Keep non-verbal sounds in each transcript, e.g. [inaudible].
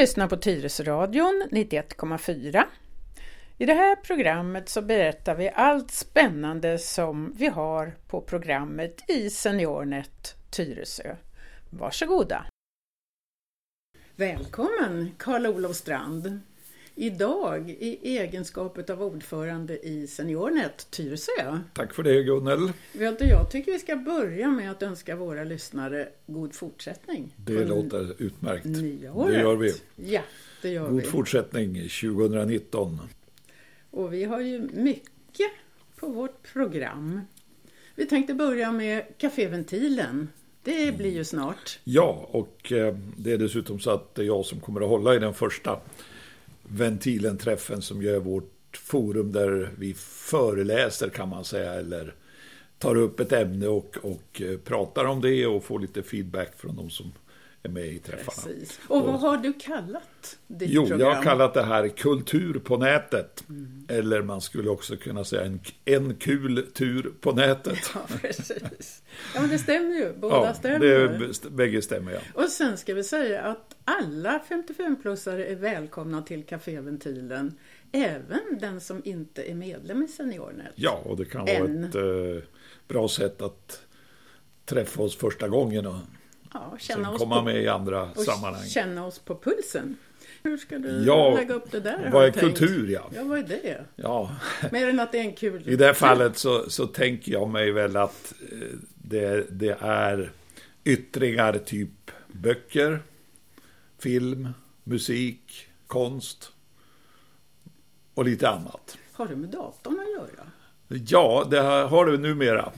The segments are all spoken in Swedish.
lyssnar på Tyresöradion 91,4. I det här programmet så berättar vi allt spännande som vi har på programmet i SeniorNet Tyresö. Varsågoda! Välkommen Karl-Olof Strand! Idag i egenskap av ordförande i SeniorNet Tyresö. Tack för det Gunnel. Jag tycker vi ska börja med att önska våra lyssnare god fortsättning. Det låter utmärkt. Nya året. Det gör vi. Ja, det gör god vi. fortsättning 2019. Och vi har ju mycket på vårt program. Vi tänkte börja med Caféventilen. Det blir ju snart. Ja, och eh, det är dessutom så att det är jag som kommer att hålla i den första Ventilen-träffen som gör vårt forum där vi föreläser kan man säga eller tar upp ett ämne och, och eh, pratar om det och får lite feedback från de som är med i träffarna. Precis. Och vad har du kallat ditt jo, program? jag har kallat det här Kultur på nätet. Mm. Eller man skulle också kunna säga en, en kul tur på nätet. Ja, precis. Ja, men det stämmer ju. Båda ja, stämmer. Det, bägge stämmer, ja. Och sen ska vi säga att alla 55-plussare är välkomna till Caféventilen. Även den som inte är medlem i SeniorNet. Ja, och det kan vara ett eh, bra sätt att träffa oss första gången och Ja, känna Sen oss komma på, med i andra och sammanhang. känna oss på pulsen. Hur ska du ja, lägga upp det där? Vad är kultur, ja? Ja, vad är det? Ja. Mer än att det är en kul... I det här fallet så, så tänker jag mig väl att eh, det, det är yttringar typ böcker, film, musik, konst och lite annat. Har det med datorn att göra? Ja, det har det numera.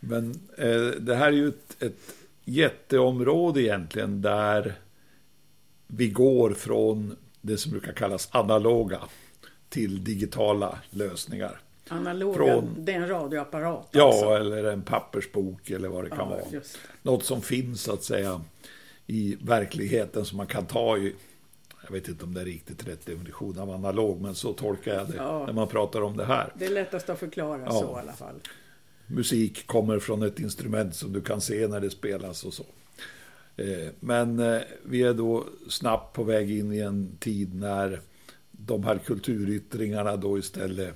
Men eh, det här är ju ett, ett jätteområde egentligen där vi går från det som brukar kallas analoga till digitala lösningar. Analoga, Från, det är en radioapparat Ja, alltså. eller en pappersbok eller vad det kan Ja, vara. just. Något som finns så att säga i verkligheten som man kan ta i jag vet inte om det är riktigt rätt definition av analog, men så tolkar jag det Ja. när man pratar om det här. Det är lättast att förklara Ja. så i alla fall. Musik kommer från ett instrument som du kan se när det spelas och så. Eh, Men eh, vi är då snabbt på väg in i en tid när de här kulturyttringarna då istället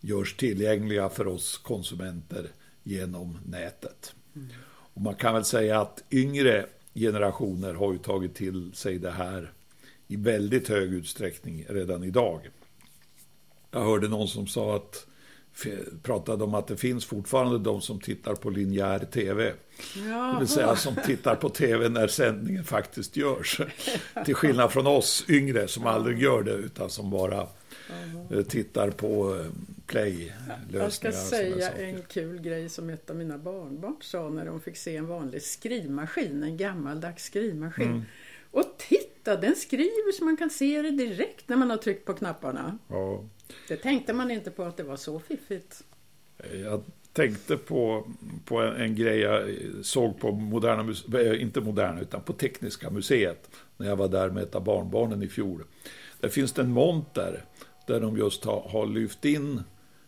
görs tillgängliga för oss konsumenter genom nätet. Och man kan väl säga att yngre generationer har ju tagit till sig det här i väldigt hög utsträckning redan idag. Jag hörde någon som sa att pratade om att det finns fortfarande de som tittar på linjär tv. Ja. Det vill säga som tittar på tv när sändningen faktiskt görs. [laughs] Till skillnad från oss yngre som aldrig gör det utan som bara eh, tittar på eh, play-lösningar. Jag ska säga en kul grej som ett av mina barnbarn sa när de fick se en vanlig skrivmaskin, en gammaldags skrivmaskin. Mm. Och titta, den skriver så man kan se det direkt när man har tryckt på knapparna. Ja. Det tänkte man inte på att det var så fiffigt. Jag tänkte på, på en, en grej jag såg på Moderna Muse- inte Moderna utan på Tekniska museet när jag var där med ett av barnbarnen i fjol. Där finns det en monter där de just har, har lyft in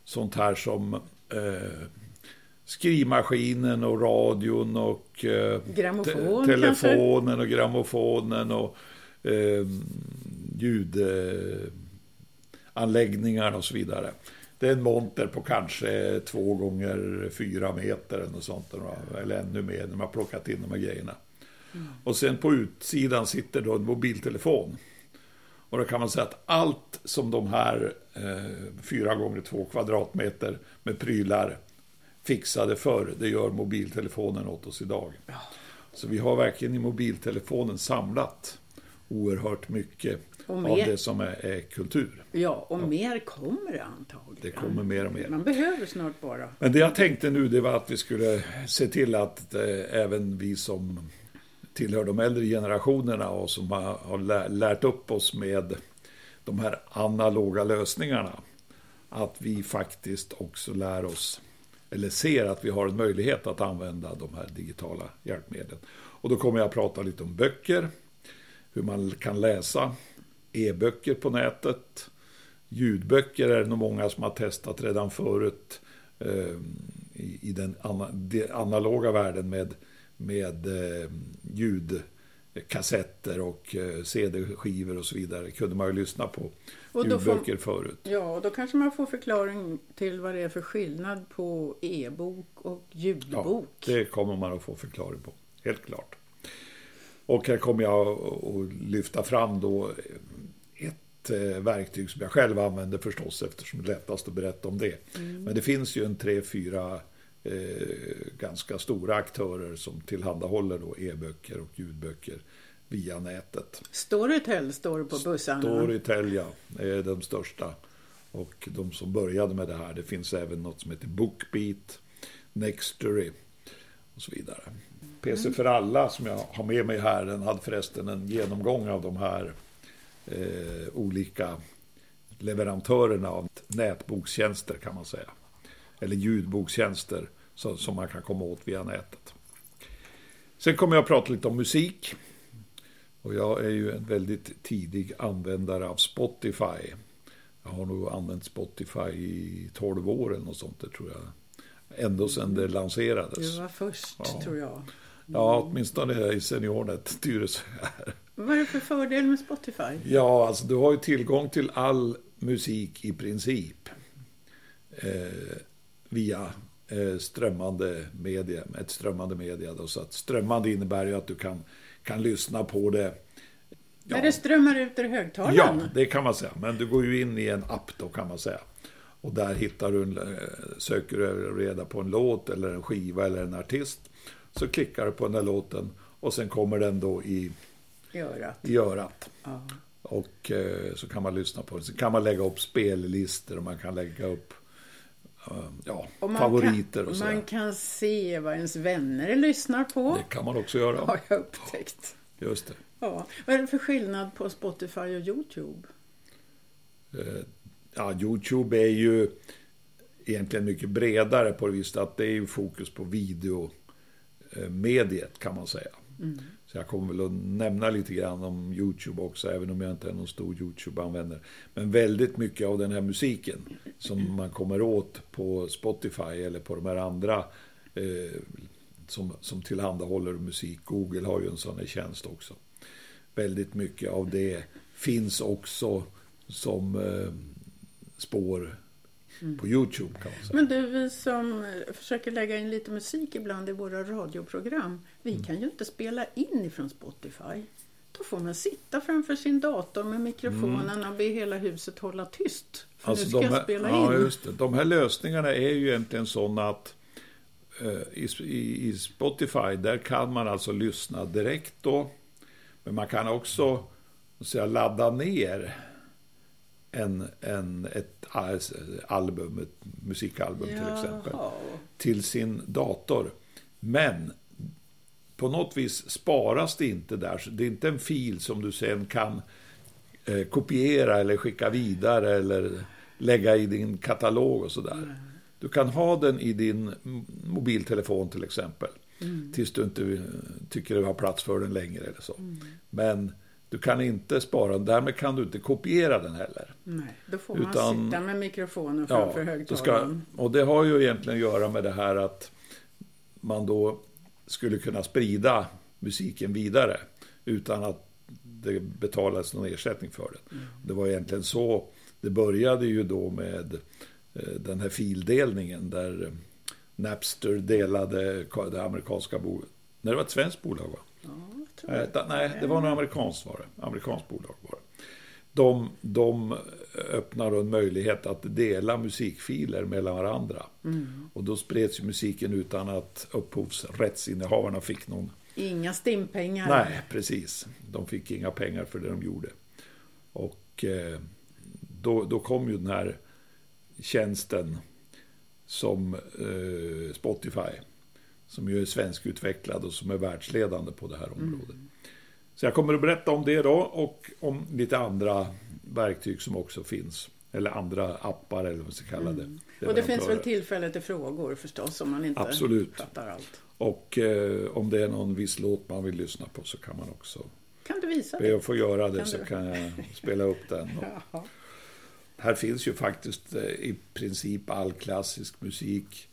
sånt här som eh, skrivmaskinen och radion och eh, Grammofon te- telefonen och grammofonen och eh, ljudanläggningar och så vidare. Det är en monter på kanske två gånger fyra meter eller, något sånt, eller ännu mer när man plockat in de här grejerna. Och sen på utsidan sitter då en mobiltelefon. Och då kan man säga att allt som de här eh, fyra gånger två kvadratmeter med prylar fixade förr, det gör mobiltelefonen åt oss idag. Så vi har verkligen i mobiltelefonen samlat oerhört mycket Och av mer- det som är, är kultur. Ja, och mer kommer det antagligen. Det kommer mer och mer. Man behöver snart bara. Men det jag tänkte nu det var att vi skulle se till att eh, även vi som tillhör de äldre generationerna och som har, har lä- lärt upp oss med de här analoga lösningarna. Att vi faktiskt också lär oss, eller ser att vi har en möjlighet att använda de här digitala hjälpmedlen. Och då kommer jag att prata lite om böcker, hur man kan läsa e-böcker på nätet. Ljudböcker är det nog många som har testat redan förut eh, i, i den ana, de, analoga världen med, med eh, kassetter och eh, CD-skivor och så vidare kunde man ju lyssna på Och då får- ljudböcker förut. Ja, då kanske man får förklaring till vad det är för skillnad på e-bok och Ja, ljudbok. det kommer man att få förklaring på, helt klart. Och här kommer jag att lyfta fram då ett eh, verktyg som jag själv använder förstås eftersom det är lättast att berätta om det. Men det finns ju en tre, fyra eh, ganska stora aktörer som tillhandahåller då e-böcker och ljudböcker via nätet. Storytel står på bussarna. Storytel ja, är de största. Och de som började med det här, det finns även något som heter Bookbeat, Nextory och så vidare. PC för alla som jag har med mig här, den hade förresten en genomgång av de här eh, olika leverantörerna av nätbokstjänster kan man säga. Eller ljudbokstjänster så, som man kan komma åt via nätet. Sen kommer jag att prata lite om musik. Och jag är ju en väldigt tidig användare av Spotify. Jag har nog använt Spotify i 12 år eller något sånt där, tror jag. Ändå sedan det lanserades. Du var först, Ja. tror jag. Ja, åtminstone i Seniornet, Tyresö. Vad är det för fördel med Spotify? Ja, alltså du har ju tillgång till all musik i princip. Eh, via eh, strömmande media, ett strömmande media. Då, så att strömmande innebär ju att du kan, kan lyssna på det. När det strömmar ut ur högtalaren? Ja, det kan man säga. Men du går ju in i en app då kan man säga. Och där hittar du, en, eh, söker du reda på en låt eller en skiva eller en artist. Så klickar du på den där låten och sen kommer den då i, I örat. i örat. Ja. Och eh, så kan man lyssna på den. Så kan man lägga upp spellistor och man kan lägga upp eh, ja, Och man favoriter kan, och så. Man kan se vad ens vänner lyssnar på. Det kan man också göra. [laughs] Har jag upptäckt. Just det. Ja. Vad är det för skillnad på Spotify och Youtube? Eh, ja, Youtube är ju egentligen mycket bredare på det viset att det är ju fokus på videomediet kan man säga. Så jag kommer väl att nämna lite grann om Youtube också, även om jag inte är någon stor Youtube-användare. Men väldigt mycket av den här musiken som man kommer åt på Spotify eller på de här andra eh, som, som tillhandahåller musik. Google har ju en sån här tjänst också. Väldigt mycket av det finns också som eh, spår på Youtube kan man säga. Men du, vi som eh, försöker lägga in lite musik ibland i våra radioprogram, vi Mm. kan ju inte spela in ifrån Spotify. Då får man sitta framför sin dator med mikrofonen och be hela huset hålla tyst. För nu ska Mm. de jag här, spela ja, in. just det. De här lösningarna är ju egentligen sådana att eh, i, i, Spotify, där kan man alltså lyssna direkt då. Men man kan också säga, ladda ner en, en, ett album, ett musikalbum till exempel. Jaha. till sin dator. Men på något vis sparas det inte där. Så det är inte en fil som du sen kan eh, kopiera eller skicka vidare eller lägga i din katalog och sådär. Du kan ha den i din mobiltelefon till exempel. Tills du inte eh, tycker du har plats för den längre eller så. Men du kan inte spara den. Därmed kan du inte kopiera den heller. Nej, då får man Utan- sitta med mikrofonen Ja, framför ska, högtalaren. och det har ju egentligen att göra med det här att man då skulle kunna sprida musiken vidare utan att det betalas någon ersättning för det. Mm. Det var egentligen så det började ju då med eh, den här fildelningen där Napster delade det amerikanska bolaget. Nej, det var ett svenskt bolag va? Jag tror Nej, det. da- nej, det var nog amerikanskt var det. Amerikanskt bolag var det. De, de öppnar en möjlighet att dela musikfiler mellan varandra. Mm. Och då spreds ju musiken utan att upphovsrättsinnehavarna fick någon... Inga stimpengar. Nej, precis. De fick inga pengar för det de gjorde. Och eh, då, då kom ju den här tjänsten som eh, Spotify. Som ju är svenskutvecklad och som är världsledande på det här området. Så jag kommer att berätta om det då och om lite andra verktyg som också finns. Eller andra appar eller vad man ska kalla det. Mm. Och det finns väl tillfälle till frågor förstås om man inte Absolut. fattar allt. Och eh, om det är någon viss låt man vill lyssna på så kan man också Kan du visa be det? att få göra det Kan så du? kan jag spela upp den. [laughs] Och här finns ju faktiskt eh, i princip all klassisk musik.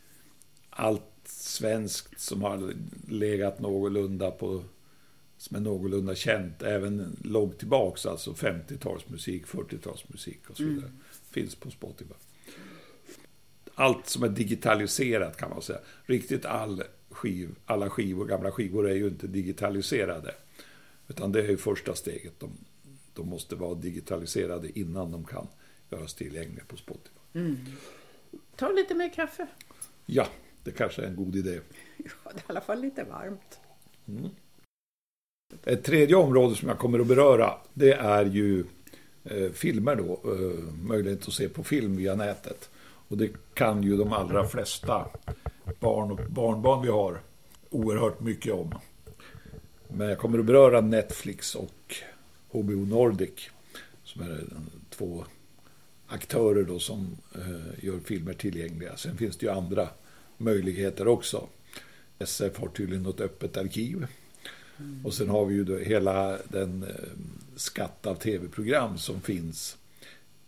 Allt svenskt som har legat någorlunda på som är någorlunda känt, även långt tillbaks, alltså 50-talsmusik, 40-talsmusik och så vidare. Finns på Spotify. Allt som är digitaliserat kan man säga. Riktigt all skiv, alla skivor, gamla skivor är ju inte digitaliserade. Utan det är ju första steget. De, de måste vara digitaliserade innan de kan göras tillgängliga på Spotify. Ta lite mer kaffe. Ja, det kanske är en god idé. [laughs] Ja, det är i alla fall lite varmt. Ett tredje område som jag kommer att beröra, det är ju eh, filmer då. Eh, möjlighet att se på film via nätet. Och det kan ju de allra flesta barn och barnbarn vi har oerhört mycket om. Men jag kommer att beröra Netflix och HBO Nordic. Som är två aktörer då som eh, gör filmer tillgängliga. Sen finns det ju andra möjligheter också. SF har tydligen något öppet arkiv. Och sen har vi ju då hela den eh, skatt av tv-program som finns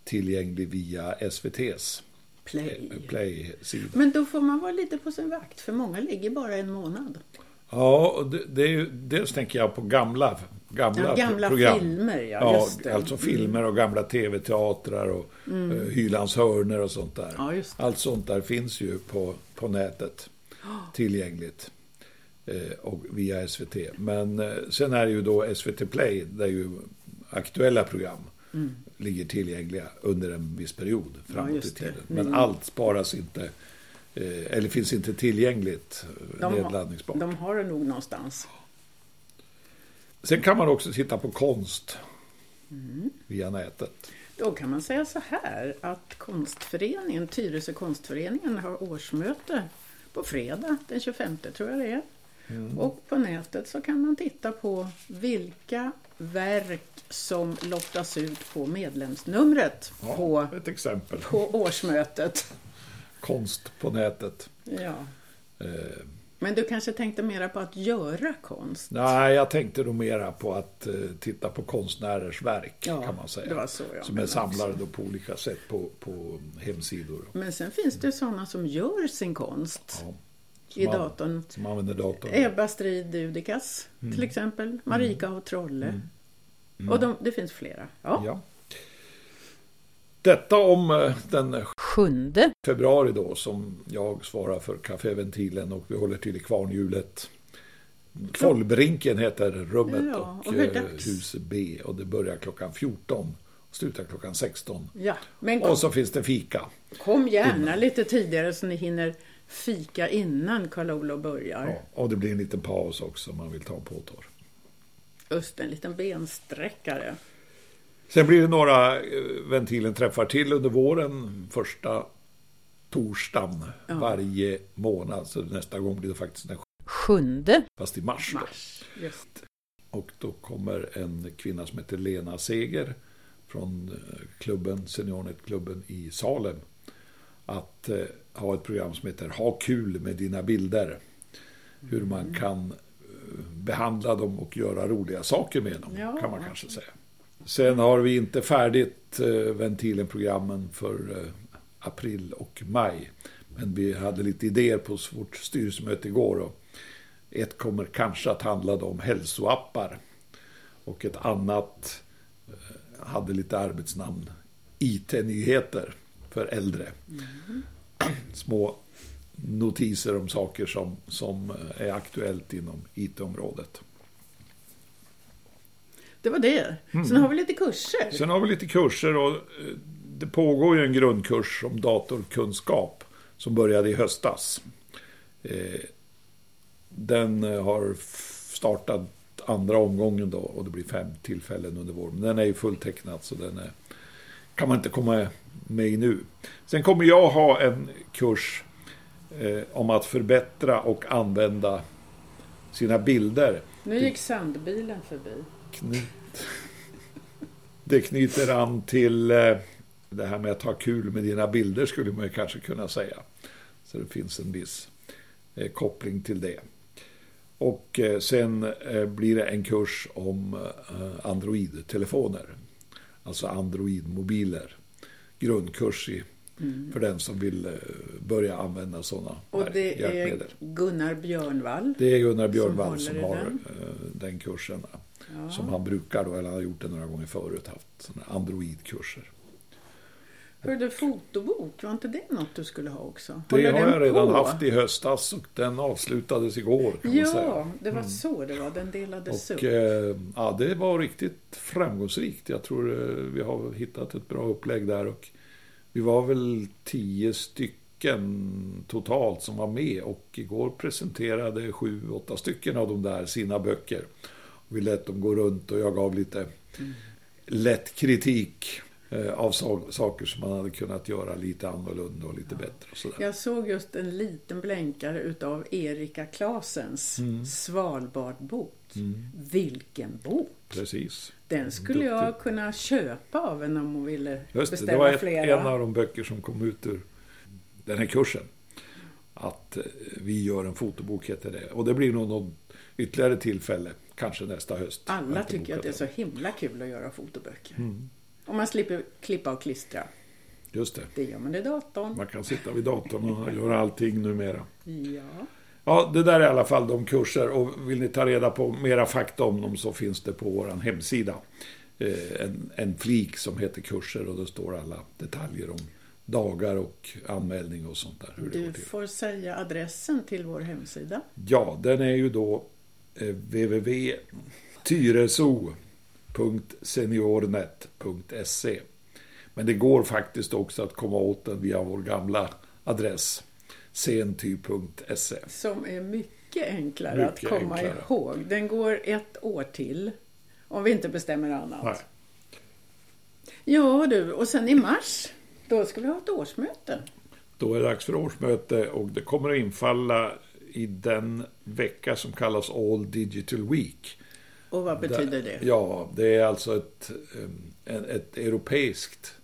tillgänglig via SVTs Play. eh, Play-sida. Men då får man vara lite på sin vakt, för många ligger bara en månad. Ja, och det, det är ju, dels tänker jag på gamla, gamla, Ja, gamla program. filmer, ja, Ja, just det. alltså filmer och gamla tv-teatrar och mm. Hylands hörner och sånt där. Ja. Allt sånt där finns ju på, på nätet [gasps] tillgängligt. Eh, och via SVT. Men eh, sen är det ju då SVT Play där ju aktuella program ligger tillgängliga under en viss period framåt i just det. tiden. Men Mm. allt sparas inte, eh, eller finns inte tillgängligt eh, De, nedladdningsbart. de har det nog någonstans. Sen kan man också titta på konst Mm. via nätet. Då kan man säga så här att konstföreningen, Tyresö konstföreningen har årsmöte på fredag den 25 tror jag det är. Och på nätet så kan man titta på vilka verk som lottas ut på medlemsnumret Ja, på, Ett exempel. på årsmötet. Konst på nätet. Ja. Eh, Men du kanske tänkte mera på att göra konst? nej, jag tänkte nog mera på att eh, titta på konstnärers verk, Ja, kan man säga. som är samlade också. då på olika sätt på, på hemsidor. Men sen finns det sådana som gör sin konst Ja, i som an- datorn. Som använder datorn. Ebba Strid Dudikas Mm. till exempel. Marika och Trolle. Och de, det finns flera. Ja. Ja. Detta om eh, den Sjunde. februari då som jag svarar för Caféventilen och vi håller till i Kvarnhjulet. Follbrinken heter rummet Ja, och, och eh, hus B och det börjar klockan 14 och slutar klockan 16. Ja, men kom, Och så finns det fika. kom gärna lite tidigare så ni hinner fika innan Karl-Olof börjar. Ja, och det blir en liten paus också om man vill ta en påtår. Just en liten bensträckare. Sen blir det några eh, Ventilen träffar till under våren. Första torsdagen Ja. varje månad. Så nästa gång blir det faktiskt den Sjunde fast i mars. Då. mars. Och då kommer en kvinna som heter Lena Seger från eh, klubben, Seniornet-klubben i Salem att eh, ha ett program som heter Ha kul med dina bilder. Hur man kan eh, behandla dem och göra roliga saker med dem, Ja. kan man kanske säga. Sen har vi inte färdigt eh, Ventilen-programmen för eh, april och maj. Men vi hade lite idéer på vårt styrelsemöte igår. Och ett kommer kanske att handla om hälsoappar. Och ett annat eh, hade lite arbetsnamn. IT-nyheter för äldre. Små notiser om saker som, som är aktuellt inom IT-området. Det var det. Mm. Sen har vi lite kurser. Sen har vi lite kurser och eh, det pågår ju en grundkurs om datorkunskap som började i höstas. Eh, Den eh, har startat andra omgången då och det blir fem tillfällen under våren. Men den är ju fulltecknad så den är, kan man inte komma med i nu. Sen kommer jag ha en kurs eh, om att förbättra och använda sina bilder. Nu gick sandbilen förbi. Knut. Det knyter an till eh, det här med att ha kul med dina bilder skulle man ju kanske kunna säga. Så det finns en viss eh, koppling till det. Och eh, sen blir det en kurs om Android-telefoner. Alltså Android-mobiler. Grundkurs i För den som vill börja använda sådana Och det är. Gunnar Björnvall. Det är Gunnar Björnvall som, i har den. den kursen. Ja. Som han brukar då, eller han har gjort det några gånger förut, haft Android-kurser. Hörde fotobok, var inte det något du skulle ha också? Det Håller har den jag redan på? haft i höstas och den avslutades igår kan man säga. Ja, det var så det var. Den delades upp. Och eh, ja, det var riktigt framgångsrikt. Jag tror eh, vi har hittat ett bra upplägg där. Och vi var väl tio stycken totalt som var med. Och igår presenterade sju, åtta stycken av de där sina böcker. Vi lät dem gå runt och jag gav lite lätt kritik eh, av sa- saker som man hade kunnat göra lite annorlunda och lite bättre. Och sådär. Jag såg just en liten blänkare utav Erika Klasens Mm. Svalbardbok. Vilken bok! Precis. Den skulle jag kunna köpa av henne om hon ville Just det, det beställa var ett, flera. en av de böcker som kom ut ur den här kursen. Att eh, vi gör en fotobok heter det. Och det blir nog något ytterligare tillfälle, kanske nästa höst. Alla tycker att det är så himla kul att göra fotoböcker. Mm. Och man slipper klippa och klistra. Just det. Det gör man i datorn. Man kan sitta vid datorn och göra allting numera. Ja. Ja, det där är i alla fall de kurser. Och vill ni ta reda på mera fakta om dem så finns det på vår hemsida. Eh, En, en flik som heter kurser och det står alla detaljer om dagar och anmälning och sånt där. Du får säga adressen till vår hemsida. Ja, den är ju då www.tyreso.seniornet.se Men det går faktiskt också att komma åt den via vår gamla adress senty.se. Som är mycket enklare Mycket att komma enklare. ihåg. Den går ett år till. Om vi inte bestämmer annat. Nej. Ja du, och sen i mars, då ska vi ha ett årsmöte. Då är det dags för årsmöte och det kommer att infalla i den vecka som kallas All Digital Week. Och vad betyder det? Ja, det är alltså ett, ett, europeiskt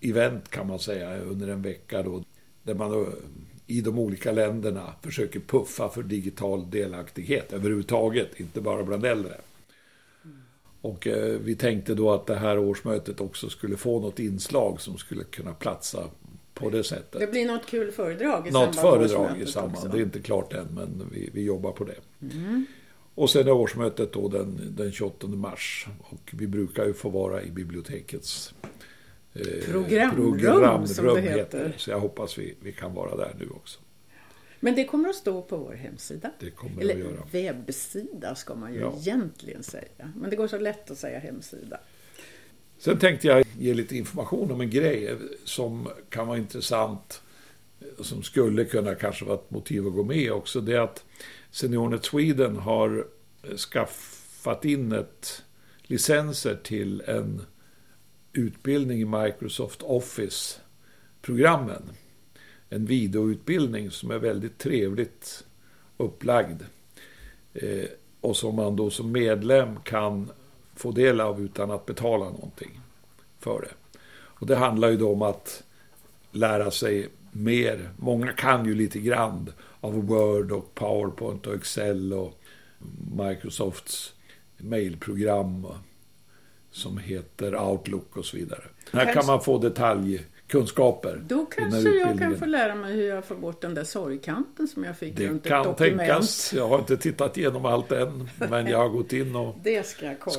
event kan man säga under en vecka då. Där man i de olika länderna försöker puffa för digital delaktighet överhuvudtaget, inte bara bland äldre. Och eh, vi tänkte då att det här årsmötet också skulle få något inslag som skulle kunna platsa på det sättet. Det blir något kul föredrag i Något samband med föredrag i samband. också. Det är inte klart än, men vi, vi jobbar på det. Och sen är årsmötet då den, den 28 mars. Och vi brukar ju få vara i bibliotekets eh, Programrum, som det heter. Så jag hoppas vi, vi kan vara där nu också. Men det kommer att stå på vår hemsida. Eller webbsida ska man ju Ja. egentligen säga. Men det går så lätt att säga hemsida. Sen tänkte jag ge lite information om en grej som kan vara intressant. Som skulle kunna kanske vara ett motiv att gå med också. Det är att SeniorNet Sweden har skaffat in ett licenser till en utbildning i Microsoft Office-programmen. En videoutbildning som är väldigt trevligt upplagd. Eh, och som man då som medlem kan få del av utan att betala någonting för det. Och det handlar ju då om att lära sig mer. Många kan ju lite grann av Word och PowerPoint och Excel och Microsofts mailprogram som heter Outlook och så vidare. Här kan man få detaljkunskaper. Då kanske jag kan få lära mig hur jag får bort den där sorgkanten som jag fick Det runt ett kan dokument. tänkas. Jag har inte tittat igenom allt än, men jag har gått in och [laughs] Det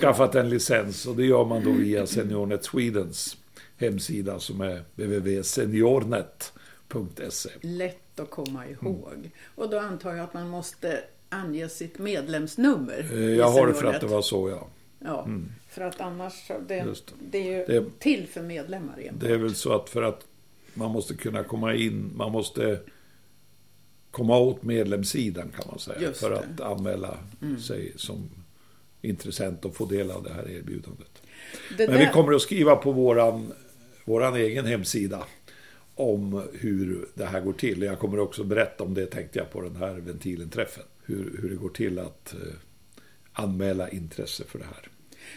skaffat en licens och det gör man då via SeniorNet Swedens hemsida som är www.seniornet.se. Lätt att komma Mm. ihåg. Och då antar jag att man måste ange sitt medlemsnummer. Eh, Jag har det för att det var så, ja. Ja, för att annars, det, Just det är ju Det- till för medlemmar igen. Det är väl så att för att man måste kunna komma in, man måste komma åt medlemssidan kan man säga. Just för det. att anmäla sig som intressent och få del av det här erbjudandet. Det Men vi där- kommer att skriva på våran, våran egen hemsida om hur det här går till. Jag kommer också berätta om det tänkte jag på den här ventilen-träffen. Hur, hur det går till att eh, anmäla intresse för det här.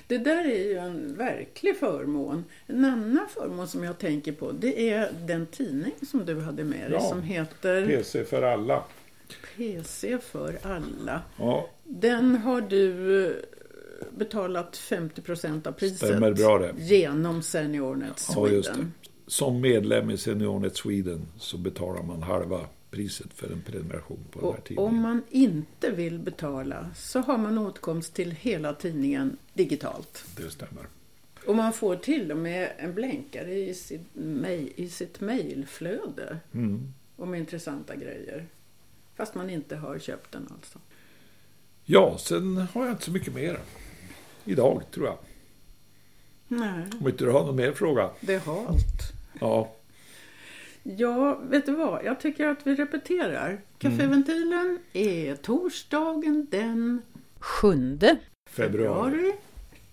Det där är ju en verklig förmån. En annan förmån som jag tänker på det är den tidning som du hade med dig Ja. som heter PC för alla. PC för alla. Ja, Den har du eh, betalat 50% av priset Stämmer bra det. genom SeniorNet Ja, just det. Sweden. som medlem i SeniorNet Sweden så betalar man halva priset för en prenumeration på den här tidningen. om man inte vill betala så har man åtkomst till hela tidningen digitalt. Det stämmer. Och man får till och med en blänkare i sitt, mej- i sitt mejlflöde Mm. om intressanta grejer. Fast man inte har köpt den alltså. Ja, sen har jag inte så mycket mer. Idag, tror jag. Nej, Om inte du har någon mer fråga? det är halt. Ja, Ja, vet du vad? Jag tycker att vi repeterar. Kaffeventilen är torsdagen den 7 februari.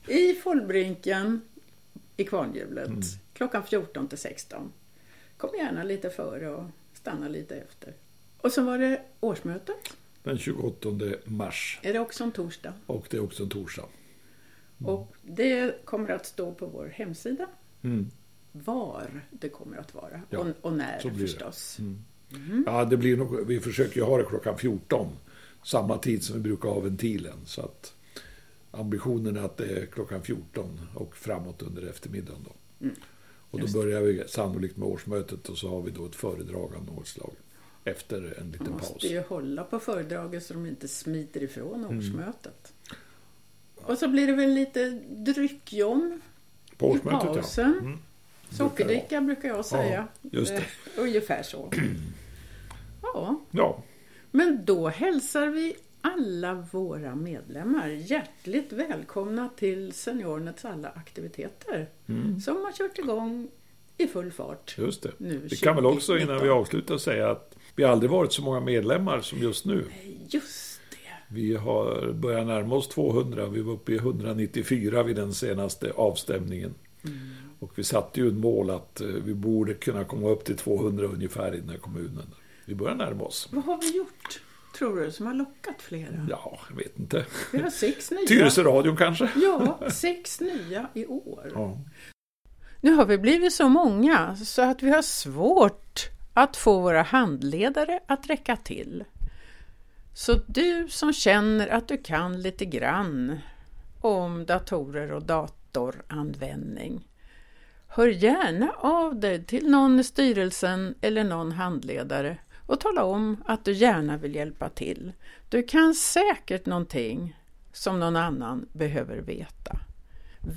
i Follbrinken i Kvarnhjulet. Mm. Klockan 14 till 16. Kom gärna lite före och stanna lite efter. Och så var det årsmötet. Den 28 mars. Är det också en torsdag? Och det är också en torsdag. Och det kommer att stå på vår hemsida Mm. Var det kommer att vara. Ja, och, och när så blir det. förstås. Ja, det blir nog, vi försöker ju ha det klockan 14. Samma tid som vi brukar ha ventilen. Så att ambitionen är att det är klockan 14 och framåt under eftermiddagen. Då. och då börjar vi sannolikt med årsmötet och så har vi då ett föredragande årslag efter en Man liten paus. måste ju hålla på föredraget så de inte smiter ifrån Mm. årsmötet. Och så blir det väl lite dryckjom På i årsmötet, ja. pausen. Mm. Sockerdricka brukar jag säga. just det. Eh, Ungefär så. Ja, Ja, men då hälsar vi alla våra medlemmar hjärtligt välkomna till Seniornets alla aktiviteter mm. som har kört igång i full fart. just det. Nu Vi kan väl också innan 2019. vi avslutar säga att vi aldrig varit så många medlemmar som just nu. Just det. Vi har börjat närma oss 200. Vi var uppe i 194 vid den senaste avstämningen. Mm. Och vi satte ju ett mål att eh, vi borde kunna komma upp till 200 ungefär i den här kommunen. Vi börjar närma oss. Vad har vi gjort, tror du, som har lockat flera? Ja, jag vet inte. Vi har sex [laughs] nya. Tyresöradion kanske? Ja, sex nya i år. Ja. Nu har vi blivit så många så att vi har svårt att få våra handledare att räcka till. Så du som känner att du kan lite grann om datorer och datoranvändning, hör gärna av dig till någon i styrelsen eller någon handledare och tala om att du gärna vill hjälpa till. Du kan säkert någonting som någon annan behöver veta.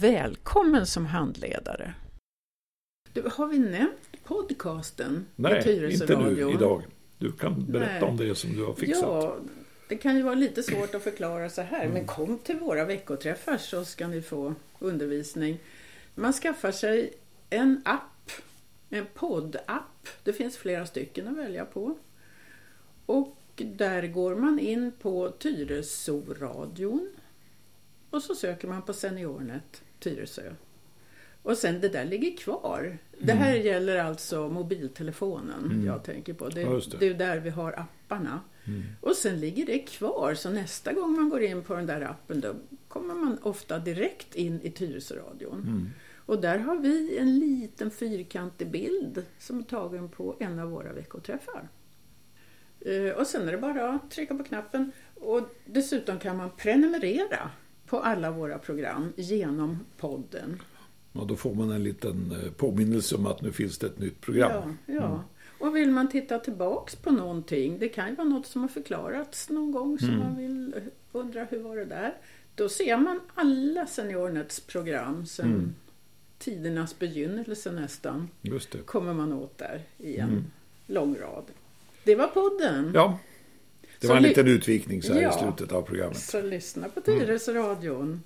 Välkommen som handledare! Du, har vi nämnt podcasten Nej, inte nu idag. Du kan berätta Nej. om det som du har fixat. Ja, det kan ju vara lite svårt att förklara så här, men kom till våra veckoträffar så ska ni få undervisning. Man skaffar sig en app, en poddapp. Det finns flera stycken att välja på. Och där går man in på Tyresöradion och så söker man på SeniorNet Tyresö. Och sen det där ligger kvar. Det här gäller alltså mobiltelefonen Mm. jag tänker på. Det, Ja, det. det är där vi har apparna. Mm. Och sen ligger det kvar, så nästa gång man går in på den där appen då kommer man ofta direkt in i Tyresöradion. Mm. Och där har vi en liten fyrkantig bild som är tagen på en av våra veckoträffar. Eh, Och sen är det bara att trycka på knappen och dessutom kan man prenumerera på alla våra program genom podden. Och då får man en liten eh, påminnelse om att nu finns det ett nytt program. Ja, ja. Och vill man titta tillbaks på någonting, det kan ju vara något som har förklarats någon gång som Mm. man vill undra hur var det där? Då ser man alla SeniorNets program sedan Mm. Tidernas begynnelse nästan. Just det. Kommer man åt där i en Mm. lång rad. Det var podden. Ja, det Så var en liten utvikning så här Ja. i slutet av programmet. Så lyssna på Tyresöradion.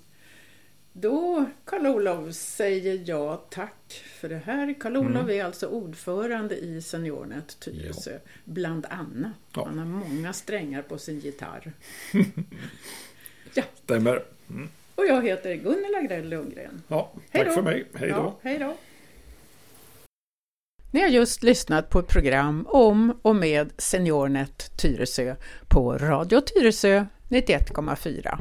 Då, Karl-Olov, säger jag tack för det här. Karl-Olov är alltså ordförande i SeniorNet Tyresö, bland annat. Ja. Han har många strängar på sin gitarr. [laughs] Stämmer. Och jag heter Gunnel Agrell Lundgren. Ja, Hej tack då. för mig. Hej då. Ja, hej då. Ni har just lyssnat på ett program om och med SeniorNet Tyresö på Radio Tyresö 91,4.